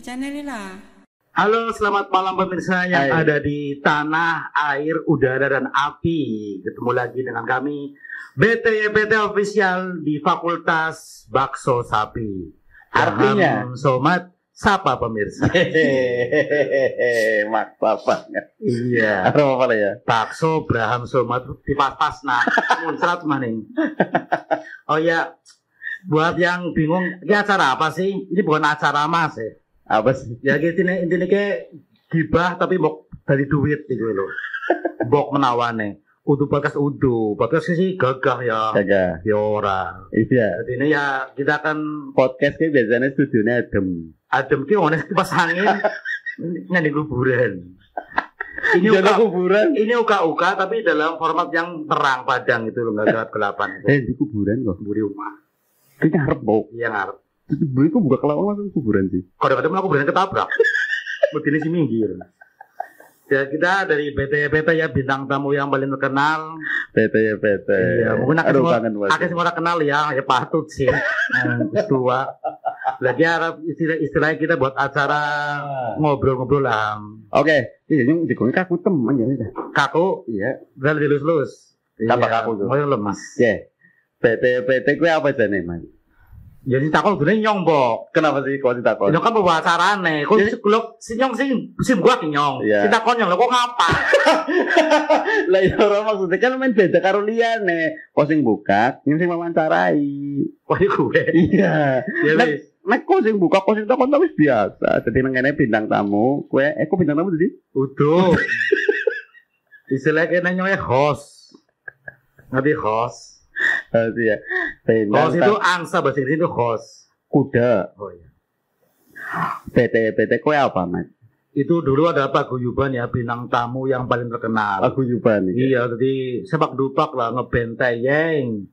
ke channel lah. Halo, selamat malam pemirsa yang Hai. ada di tanah, air, udara, dan api. Ketemu lagi dengan kami, BTYPT Official di Fakultas Bakso Sapi. Artinya? Raham Somat, sapa pemirsa. Hehehe, maksa banget. iya, Apa apa ya? bakso Braham Somat di pas-pas nah, muncrat maning. Oh ya, buat yang bingung, ini acara apa sih? Ini bukan acara mas ya. Apa sih? ya gitu nih intinya kayak gibah tapi bok dari duit gitu loh bok menawane udu podcast udu podcast sih gagah ya Jaga. ya ora Iya. jadi ini ya kita akan Podcast kayak biasanya studionya adem. adem ki ones kipas angin nyanyi kuburan ini uka kuburan. ini uka uka tapi dalam format yang terang padang itu loh nggak gelap gelapan Eh di kuburan kok. buri rumah Kita harap bau. yang ngarep Beli kok buka kelawang langsung kuburan sih. kadang-kadang aku berani ketabrak begini sih minggir ya kita dari PT PT ya bintang tamu yang paling terkenal PT ya PT. Iya, mungkin akan semua, akan semua orang kenal ya, ya patut sih. Hmm, tua. Lagi harap istilah istilahnya kita buat acara ngobrol-ngobrol lah. Oke, iya yang dikongin kaku teman ya. Kaku, Iya. udah lebih lulus-lulus. Apa kaku tuh? Oh, lemas. Ya. PT PT gue apa jane man? Jadi takut dulu nyong bok. Kenapa sih kau tidak Ini kan bawa acarane. Kok Jadi- lo si nyong sih sih gua ki nyong. Iya. Si takon nyong lo kok ngapa? lah ya orang maksudnya kan main beda karo liyane. Kau sing buka, yang sing wawancarai. Wah, ini gue. Iya. Ya wis. Nek sing buka, kau sing takon tapi biasa. Jadi nang kene bintang tamu, kue, eh kok bintang tamu tadi? Udah. Istilahnya kena nyongnya host. Ngerti host? Oh iya. Itu angsa bahasa Inggris itu host. kuda. Oh iya. PT PT kue apa, Mas? itu dulu ada paguyuban ya bintang tamu yang paling terkenal. Aku juga nih. Iya, jadi sepak dupak lah ngebenteng.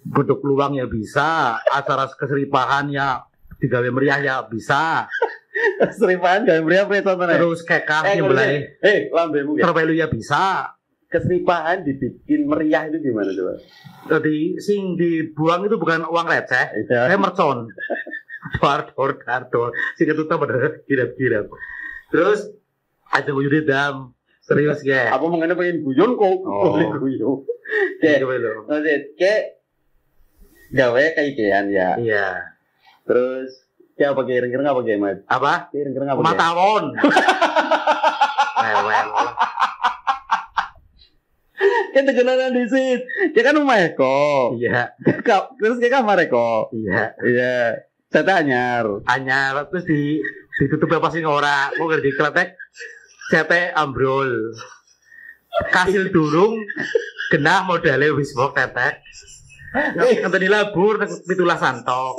Bentuk luang ya bisa, acara keseripahan ya digawe meriah ya bisa. Keseripahan gak meriah tonton Terus kekah Eh, nyembelai Eh, lambemu ya. terpelu ya bisa. Keseripahan dibikin meriah itu gimana coba? Jadi sing dibuang itu bukan uang receh, Iya. eh mercon. Dar dor dar dor. Sing ketutup pada kirap-kirap. Terus ada wujud dam. Serius ya. Apa mengenai pengen guyon kok? Oh. Boleh guyon. Lo. Maksud, kayak gawe kayak ya. Iya. Terus kayak apa kayak kira apa kayak? Apa? Kayak kira apa? Matawon. Lewel. Kayak tegenanan di sit. Kayak kan rumah Eko. Iya, Terus kayak kamar Eko. iya. Iya. Saya anyar. Anyar terus di ditutup apa sih ora? Mau ngerti kletek. Cete ambrol. Kasil durung kena modalnya wis bok tetek. Kata di labur pitulah santok.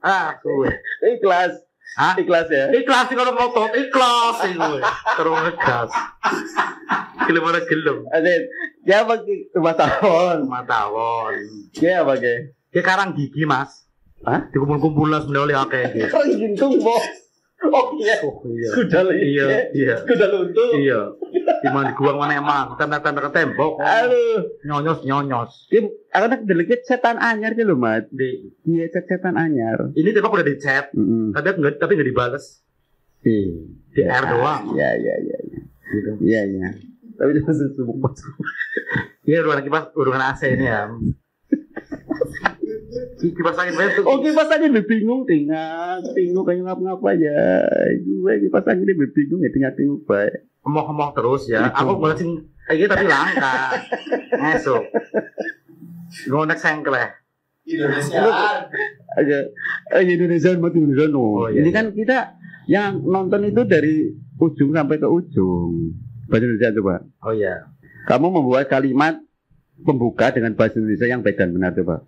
Ah, kuwe. Ikhlas. Hah? Ikhlas ya. Ikhlas kalau ngotot, ikhlas sih gue. Terus ngegas. Gelem ora gelem. Asin, kayak apa rumah tahun? Matawon. Kayak apa kayak? Ya karang gigi, Mas. Hah? Dikumpul-kumpul lah sebenarnya oleh akeh. Orang gintung bos. Oh iya. Oh iya. Kuda Iya, iya. Kuda luntur. Iya. Di mana diguang mana emang, tanda-tanda ke tembok. Aduh. Nyonyos nyonyos. Dia akan delegate setan anyar gitu loh, Mat. Di Iya, setan anyar. ini tembok udah di chat, Heeh. tapi enggak tapi enggak dibales. Di air doang. Iya, iya, iya. iya. Gitu. Iya, iya. Tapi itu masih sibuk banget. Iya ruangan kipas ruangan AC ini ya. Kipas angin banyak tuh. Oh, kipas angin lebih bingung tinggal, bingung kayak ngapa-ngapa ya. Gue kipas angin lebih bingung ya tinggal bingung baik. Emoh-emoh terus ya. Itu. Aku balesin kayak gitu tapi langka. Ngonek sengkel ya. Aja, eh Indonesia mati Indonesia no. Oh, iya, Ini iya. kan kita yang nonton itu dari ujung sampai ke ujung. Bahasa Indonesia coba. Oh iya. Kamu membuat kalimat pembuka dengan bahasa Indonesia yang baik dan benar coba.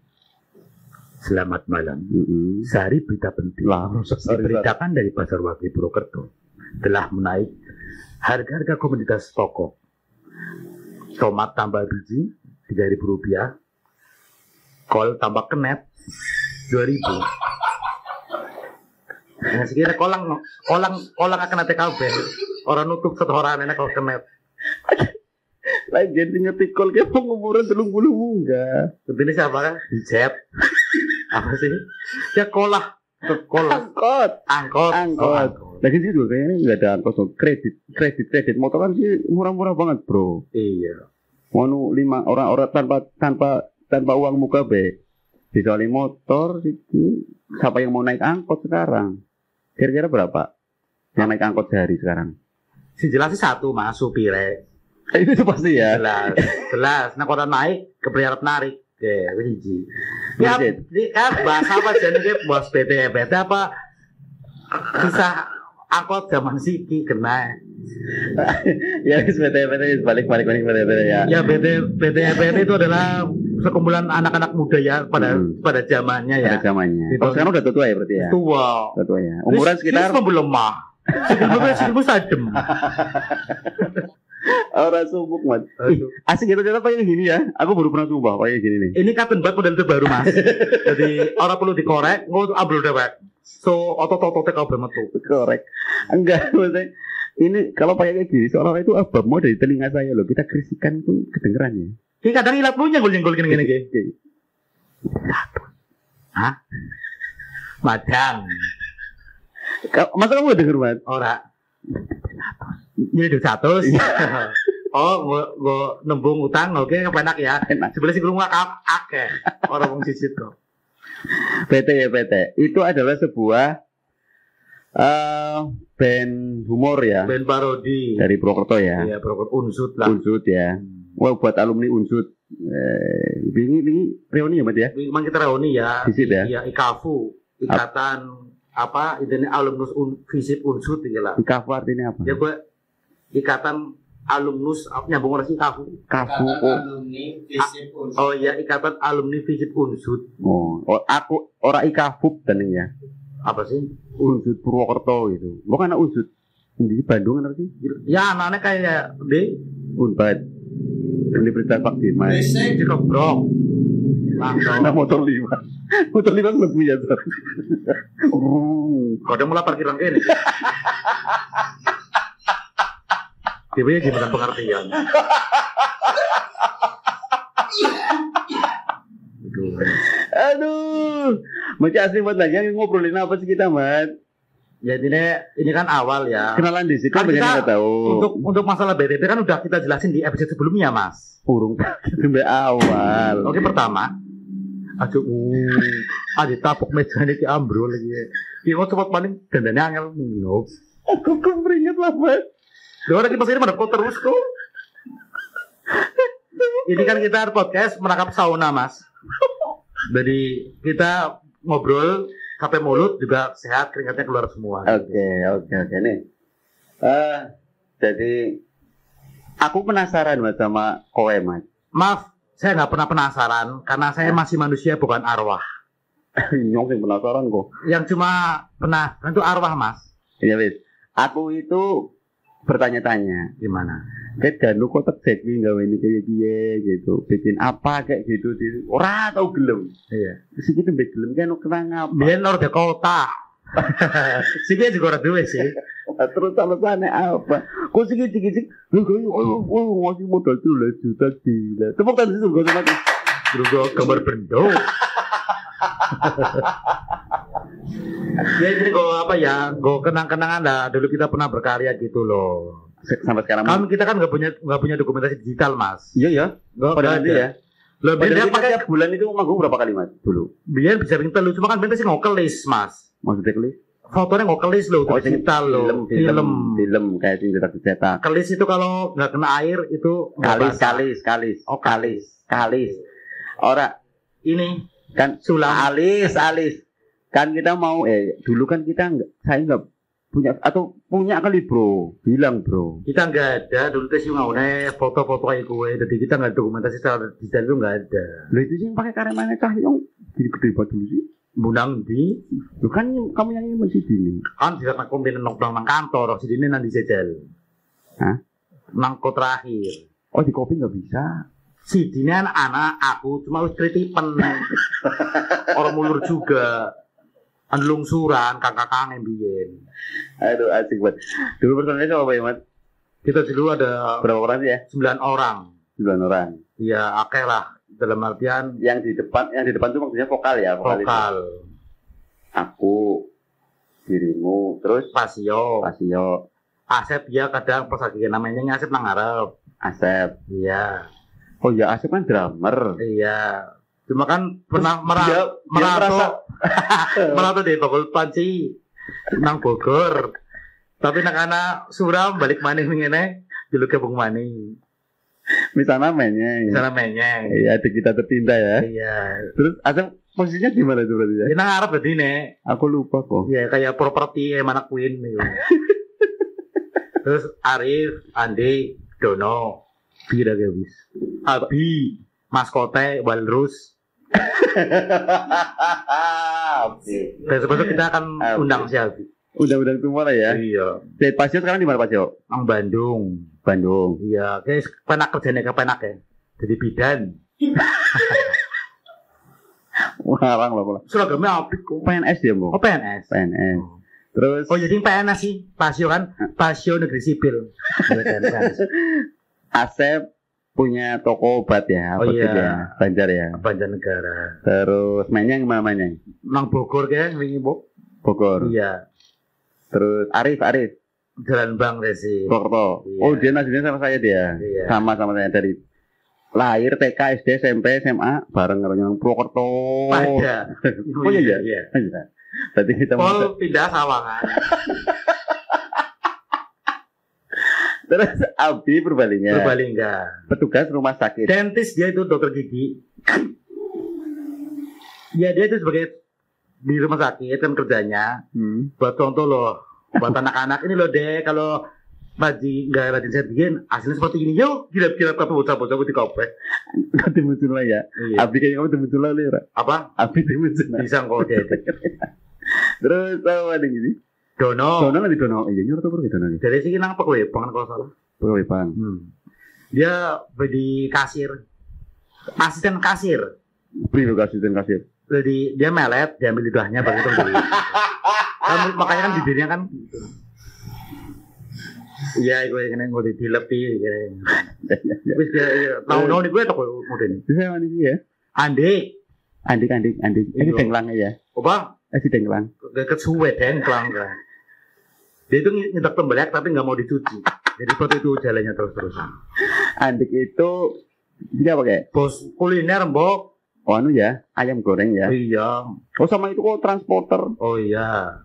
Selamat malam. Mm-mm. Sehari berita penting. Lah, Diberitakan dari Pasar Wagi Purwokerto telah menaik harga-harga komoditas pokok. Tomat tambah biji tiga ribu rupiah, kol tambah kenet dua ribu. Nah, sekira kolang, kolang, kolang akan ada kabel. Orang nutup satu orang enak kalau kenet. Lagi jadi ngerti kol kayak pengumuran telung bulu munggah. Ini siapa kan? Hijab. Apa sih? Ya kolah Kekol. Angkot. Angkot. Angkot. Lagi sih juga kayaknya nggak ada angkot so. kredit kredit kredit motor kan sih murah-murah banget bro. Iya. Mau lima orang-orang tanpa tanpa tanpa uang muka be. Dijuali motor itu siapa yang mau naik angkot sekarang? Kira-kira berapa? Yang naik angkot sehari sekarang? Si jelas sih satu mas supire. itu pasti ya. Jelas. Jelas. Nah kalau naik kepriarap narik. Ya, hiji. Ya, di kan bahasa apa dia bos PT PT apa kisah angkot zaman siki kena ya PT PT balik balik balik PT PT ya. ya PT PT PT itu adalah sekumpulan anak-anak muda ya pada Hmm. pada zamannya ya Pada zamannya. Itu- Oh, sekarang udah tua ya berarti ya. tua Udah tua ya. Umuran sekitar Terus lemah Sebelumnya seribu sadem orang sumuk mat. Ih, asik gitu ternyata pakai gini ya. Aku baru pernah coba pakai gini nih. ini kapten banget model terbaru mas jadi orang perlu dikorek nggak ambil dewek so otot-ototnya kau bermetu Korek. Enggak, maksudnya ini kalau pakai kayak gini seolah-olah itu abang mau dari telinga saya loh. Kita kerisikan pun kedengeran ya. ini kadang ilat lu nyenggol-nyenggol gini-gini gini. Hah? Madang. Masa kamu udah denger mat? Ora. Ini duit satu. oh, gua, gua nembung utang, oke, kepenak ya. Enak. Sebelah sih gua ngak akeh. Orang wong sisit kok. PT ya PT. Itu adalah sebuah eh band humor ya Band parodi. dari Purwokerto ya. Iya, program unsut lah. Unsut ya. Wah buat alumni Unsut. Eh, ini ini reuni ya mat ya? Memang kita reuni ya. Visit ya? Iya, IKAFU. Ikatan apa ini alumnus un, visip unsut gitu lah. Kafu artinya apa? Ya gua ikatan alumnus apa, nyambung orang sih IKAFU. Kafu. Ikatan Oh, alumni visip unsur. Oh iya, ikatan alumni visip unsut. oh, oh, aku ora ikafub dan ya. Apa sih? Unsut Purwokerto gitu. Bukan anak Unsut. Di Bandung kan apa sih? Ya anaknya kayak di Unpad. Universitas Pak Dirman. Basic di kebrok. Nah motor lima. Motor lima belum punya tuh. Oh. Kau udah mulai parkiran kene. Tiba gimana pengertian? Aduh. Macam asli buat lagi ngobrolin apa sih kita, Mat? Jadi ini, ini kan awal ya. Kenalan di situ Kan banyak kita yang nggak tahu. Untuk untuk masalah BTP kan udah kita jelasin di episode sebelumnya, Mas. urung sampai awal. Oke pertama, aduh, uh, ada tapuk meja ini ambrol lagi. Ki mau cepat paling dandanya angel no. Aku keperingat lah, Mat. Lo lagi pas ini mana kok terus kok? ini kan kita podcast menangkap sauna, Mas. Jadi kita ngobrol sampai mulut juga sehat, keringatnya keluar semua. Oke, oke, oke nih. Eh, jadi aku penasaran Mat sama kowe, Mat. Maaf, saya nggak pernah penasaran karena saya masih manusia bukan arwah. Nyong sing penasaran kok. Yang cuma pernah kan itu arwah, Mas. Iya, wis. Aku itu bertanya-tanya, Gimana? kayak danu kok tek iki gawe ini kayak piye gitu. Bikin apa kayak gitu di ora tau gelem. Iya. Terus iki tembe gelem kan kenang apa? Biar de kota. Sih juga ora duwe sih. Terus alasannya apa? Kok sih lu kau oh, oh, ngasih modal tuh lah juta gila. Tepuk tangan itu gak sama Juga gambar bendo. ya jadi kok apa ya, gue kenang-kenangan lah. Dulu kita pernah berkarya gitu loh. sampai sekarang. Kan kita kan nggak punya nggak punya dokumentasi digital mas. Iya ya. Nggak Pada nanti ya. Lo biar pakai tiap bulan itu manggung berapa kali mas dulu? biar bisa bikin telu. Cuma kan benta sih ngokelis mas. Maksudnya kali? Fotonya ngokelis loh, Oh, digital loh, film, film, film kayak sing cetak cetak. Kelis itu kalau nggak kena air itu nggak Kalis, kalis, kalis. Oh, kalis, kalis. Ora Ini kan sulam. alis, alis. Kan kita mau eh dulu kan kita nggak, saya nggak punya atau punya kali bro, bilang bro. kita nggak ada dulu tuh sih mau nih foto-foto kayak gue jadi kita nggak dokumentasi secara digital itu nggak ada Lo itu sih yang pakai karya mana cah yang gede banget dulu sih. Bundang di kan yang- kamu yang masih gini. kan bisa nak kombin nong nang kantor si ini nanti jejel Hah? nang kok terakhir Oh di kopi nggak bisa. si dini anak anak aku cuma harus kritipen orang mulur juga an lungsuran kakak kangen biyen Aduh asik banget. Dulu personalnya apa ya mat? kita dulu ada Berapa orang sih ya? sembilan orang Sembilan orang. ya akeh lah dalam artian Yang di depan, yang di depan tuh maksudnya vokal ya, vokal. itu. vokal. Aku dirimu terus? Pasio. Pasio. Asep ya kadang pas lagi namanya ngasep nang ngarep. Asep. Iya. Oh ya Asep kan drummer. Iya. Cuma kan pernah merah dia merantau merasa- merantau di Bakul Panci nang Bogor. Tapi nak anak suram balik maning ngene jeluknya bung maning misalnya mainnya di sana mainnya iya adik kita tertinda ya iya terus Asep posisinya di mana itu berarti ya ini nang ngarep berarti nek aku lupa kok Iya kayak properti mana Queen gitu. Terus Arif, Andi, Dono, Bira Gabis, Abi, Maskote, Walrus. Oke. Besok-besok kita akan undang si Abi. Udah-udah semua lah ya. Iya. Pasio sekarang di mana Pasio? Nang Bandung. Bandung. Iya, guys, penak kerjanya ke penak ya. Jadi bidan. Warang loh. Pak. Seragamnya apik kok. PNS dia mau. Oh PNS. PNS. Terus Oh jadi PNS sih, Pasio kan, Pasio Negeri Sipil. Asep punya toko obat ya, Oh, iya. ya, Banjar ya. Banjarnegara. Terus mainnya yang mana mainnya? Nang Bogor kan, wingi Bu. Bogor. Iya. Terus Arif, Arif, Jalan Bang Resi. Purwokerto. Iya. Oh dia nasibnya sama saya dia. Iya. Sama sama saya dari lahir TK, SD, SMP, SMA bareng kalau yang Purwokerto. Pada. Oh, iya, iya. iya. Iya. Berarti kita mau Pol pindah Sawangan. terus Abi Purbalingga. Purbalingga. Petugas rumah sakit. Dentis dia itu dokter gigi. Ya dia itu sebagai di rumah sakit kan kerjanya Hmm. buat contoh loh buat anak-anak ini loh deh kalau rajin nggak rajin saya bikin hasilnya seperti ini yuk gila gila tapi bocah-bocah di kope Kau timun lah ya. iya. Abi kayaknya kamu timun lah Lira. apa Abi timun bisa kok itu. Terus apa ada gini? Dono Dono nanti Dono. Iya nyuruh tuh pergi Dono dari sini nang pegawai banget kalau salah Pegawai bang. hmm. dia di kasir asisten kasir Primo kasih dan kasih. jadi dia melet diambil lidahnya baru itu beli kan, makanya kan bibirnya kan gitu. iya gue ini gue dilepi wis dia iya. tahun-tahun gue tak mode ini Bisa mana sih ya? Andi Andik, andik, andik. Ini Iya. dengklangnya ya. apa Eh si dengklang. deket suwe deng kelangga dia itu nyetak tembelak tapi nggak mau dicuci jadi seperti itu jalannya terus-terusan Andik itu dia apa kayak? bos kuliner mbok Oh anu ya, ayam goreng ya. iya Oh sama itu kok transporter. oh iya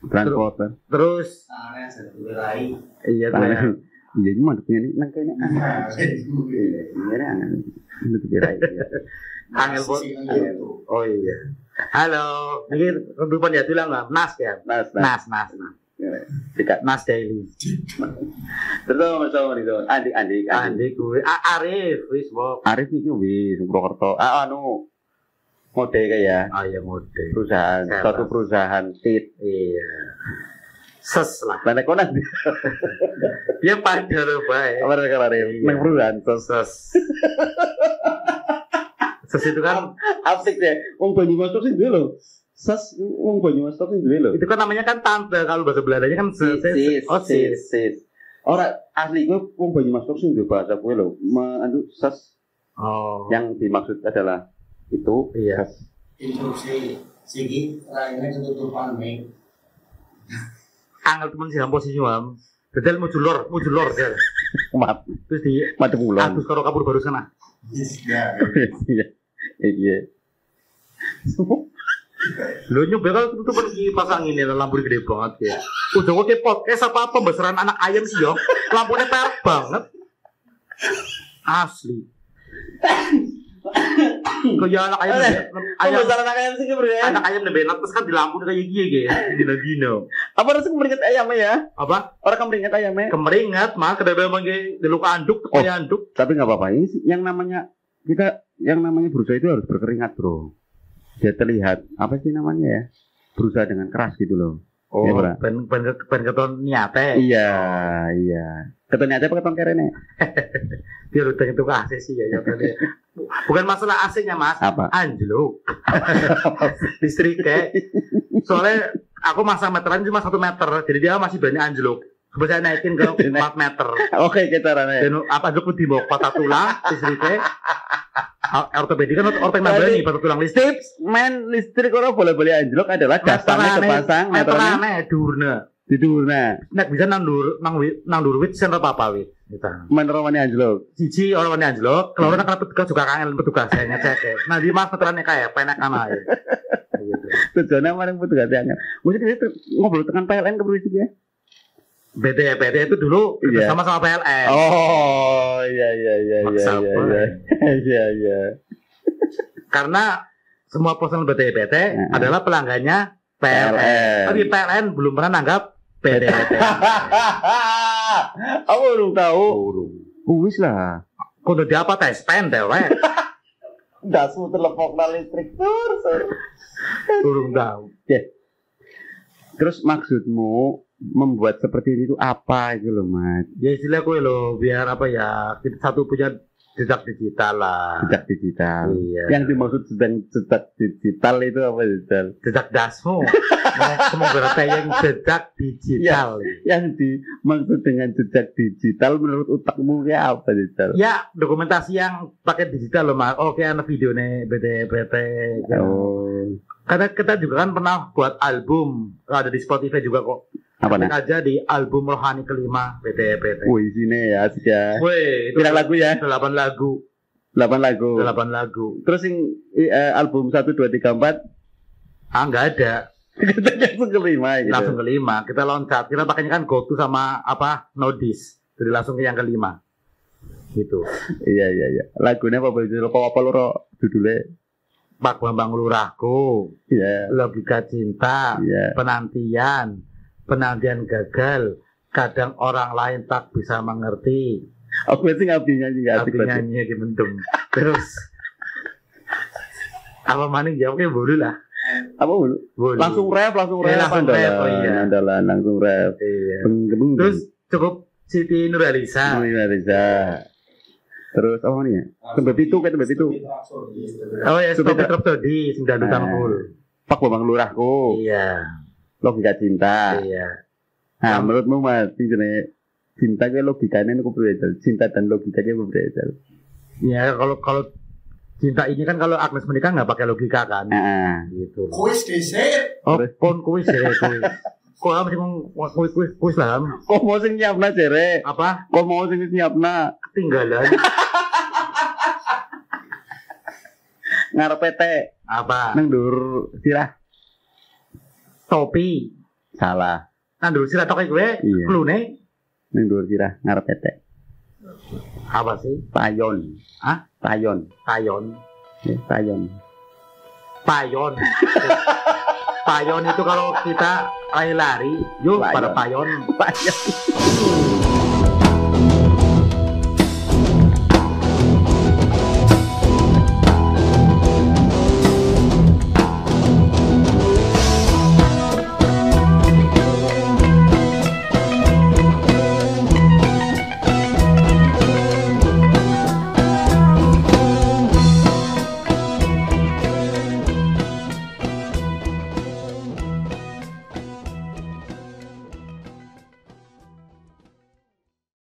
Transporter. terus tangannya iya gue Tangan. Iya, ini manduknya nih, nang kayaknya. Iya, kira ya. Angel bos Oh iya. Halo, ini kehidupan ya bilang nggak? Nas ya? Nas, nas. Nas, nas, nas. Dekat. Nas daily. Terus sama itu. Andik. Andi gue, A- Arif, wis. Arif iki wis Purwokerto. Ah anu mode kayak Ah iya mode. perusahaan, Seller. suatu perusahaan tit. Iya. Ses lah. Mana kau nanti? Dia pacar baik. Apa Arif? Iya. Perusahaan tos. Ses. Ses itu kan, Asik deh. Wong Banyumas tok sing duwe lho. Sas wong Banyumas tok sing duwe lho. itu kan namanya kan tante kalau bahasa Belandanya kan ses. ses. Oh sis. sis. Ora asli gue wong Banyumas tok sing duwe bahasa lho. Ma- anu sas Oh. yang dimaksud adalah itu Iya. instruksi sigi raine ketutupan ming Angel temen sih posisi mam. Betul mujulor, mujulor dia. Maaf, Terus di mati pulang. atus karo kabur baru sana. ya Iya. Iya. Lo nyoba kalau tutupan ki pasang ini lampu gede banget ya. Udah kok kayak podcast apa apa pembesaran anak ayam sih yo. Lampunya perak banget. Asli. Kayak anak ayam ayam anak ayam sih ya. anak ayam lebih terus kan di lampu kayak gini ya. Gino gino. Apa rasa kemeringat ayamnya ya? Apa? Orang kemeringat ayamnya. Kemeringat mah kedua mangke di luka anduk Oh. kayak anduk. Tapi nggak apa-apa. Ini yang namanya kita yang namanya berusaha itu harus berkeringat bro. Dia terlihat apa sih namanya ya? Berusaha dengan keras gitu loh. Oh, Bra. ben ben ben keton niate. Iya, iya. Ketanya aja pakai tongker ini. Dia udah itu AC sih ya. ya. Bukan masalah AC-nya mas. Apa? anjlok listriknya soalnya aku masang meteran cuma satu meter jadi dia masih banyak anjlok saya naikin ke 4 meter Oke, kita rame. dan apa anjlok di bawah patah tulang listriknya ortopedi kan ortopedi nambani patut tulang listrik. Tips main listrik orang boleh-boleh anjlok adalah dasarnya kepasang, meternya meterane durne. tidurnya. Nek bisa nang dur nang wi- nang dur wit sen apa wit. Gitu. Meter mana anjlok? Cici orang mana anjlok, kalau orang kan petugas juga kangen petugas saya ngecek. Nah di mas meterannya kayak penak kana ya. Gitu. Tujuannya pun gak jangan. Mesti kita ngobrol dengan PLN ke ya. BT BT itu dulu Iya. sama sama PLN. Oh iya iya iya iya Maksa iya iya iya iya. Karena semua personel BT BT Heeh. adalah pelanggannya PLN. PLN. Tapi PLN belum pernah nanggap BT BT. Aku belum tahu. Urung. Wis lah. Kudu di apa tes pen dewek. Dasu telepon listrik tur tur. Urung tahu. Terus maksudmu membuat seperti itu apa gitu loh mas? Ya istilah gue lo biar apa ya kita satu punya jejak digital lah. Jejak digital. Iya. Yang dimaksud sedang jejak digital itu apa digital? jejak dasmu. Mau berarti yang jejak digital. Yang dimaksud dengan jejak digital menurut otakmu kayak apa digital? Ya dokumentasi yang pakai digital loh mas. Oke anak video nih BT BT. Oh, Karena kita juga kan pernah buat album ada di Spotify juga kok. Apa nih? aja di album rohani kelima BT BT. Wih sini ya asik ya. Wih, itu lagu ya? Delapan lagu, 8 lagu. delapan lagu. Terus yang eh, album 1 2 3 4 Ah nggak ada, langsung kelima gitu. langsung kelima. Kita loncat, kita pakainya kan go to sama apa nodis. Jadi langsung ke yang kelima. Gitu. Iya iya iya. Lagunya apa boleh kok apa lu Ro? judulnya? Pak Bambang Lurahku, Iya. logika cinta, Iya. penantian, penantian gagal. Kadang orang lain tak bisa mengerti. Aku sih ngabi nyanyi gak asik Tapi banget. nyanyi gitu mendem. Terus apa maning jawabnya boleh lah. Apa? Boleh. Langsung rap, langsung Eh, rap. langsung andalan, rap, oh iya. Andalan, langsung rap. Iya. Beng, beng, Terus cukup Siti Nurhaliza. Iya, bisa. Terus apa nih ya? Tembak itu, kayak tembak itu. Oh ya, Stop Drop Todi, sing dadu Ah. tangkul. Pak Bambang Lurahku, Iya, logika cinta. iya. Nah, menurutmu mas, jenenge cinta ke logikanya ini berbeda. Cinta dan logikanya berbeda. Ya kalau kalau cinta ini kan kalau Agnes menikah nggak pakai logika kan, Ah, gitu. Kuis dhisik. Oh, pon kuis ya kuis. Kok am sih ngomong kuis kuis kuis lah kok mau sing nyiapna jere? Apa? Kok mau sing nyiapna Ketinggalan. ngarep PT Apa? nang dur sirah Topi. salah Nah dulu sih toke gue, Iya. klune nang dur sirah ngarep PT apa sih? payon Hah? payon Payon. ya, payon Payon. payon itu kalau kita lari-lari, yuk pada payon. payon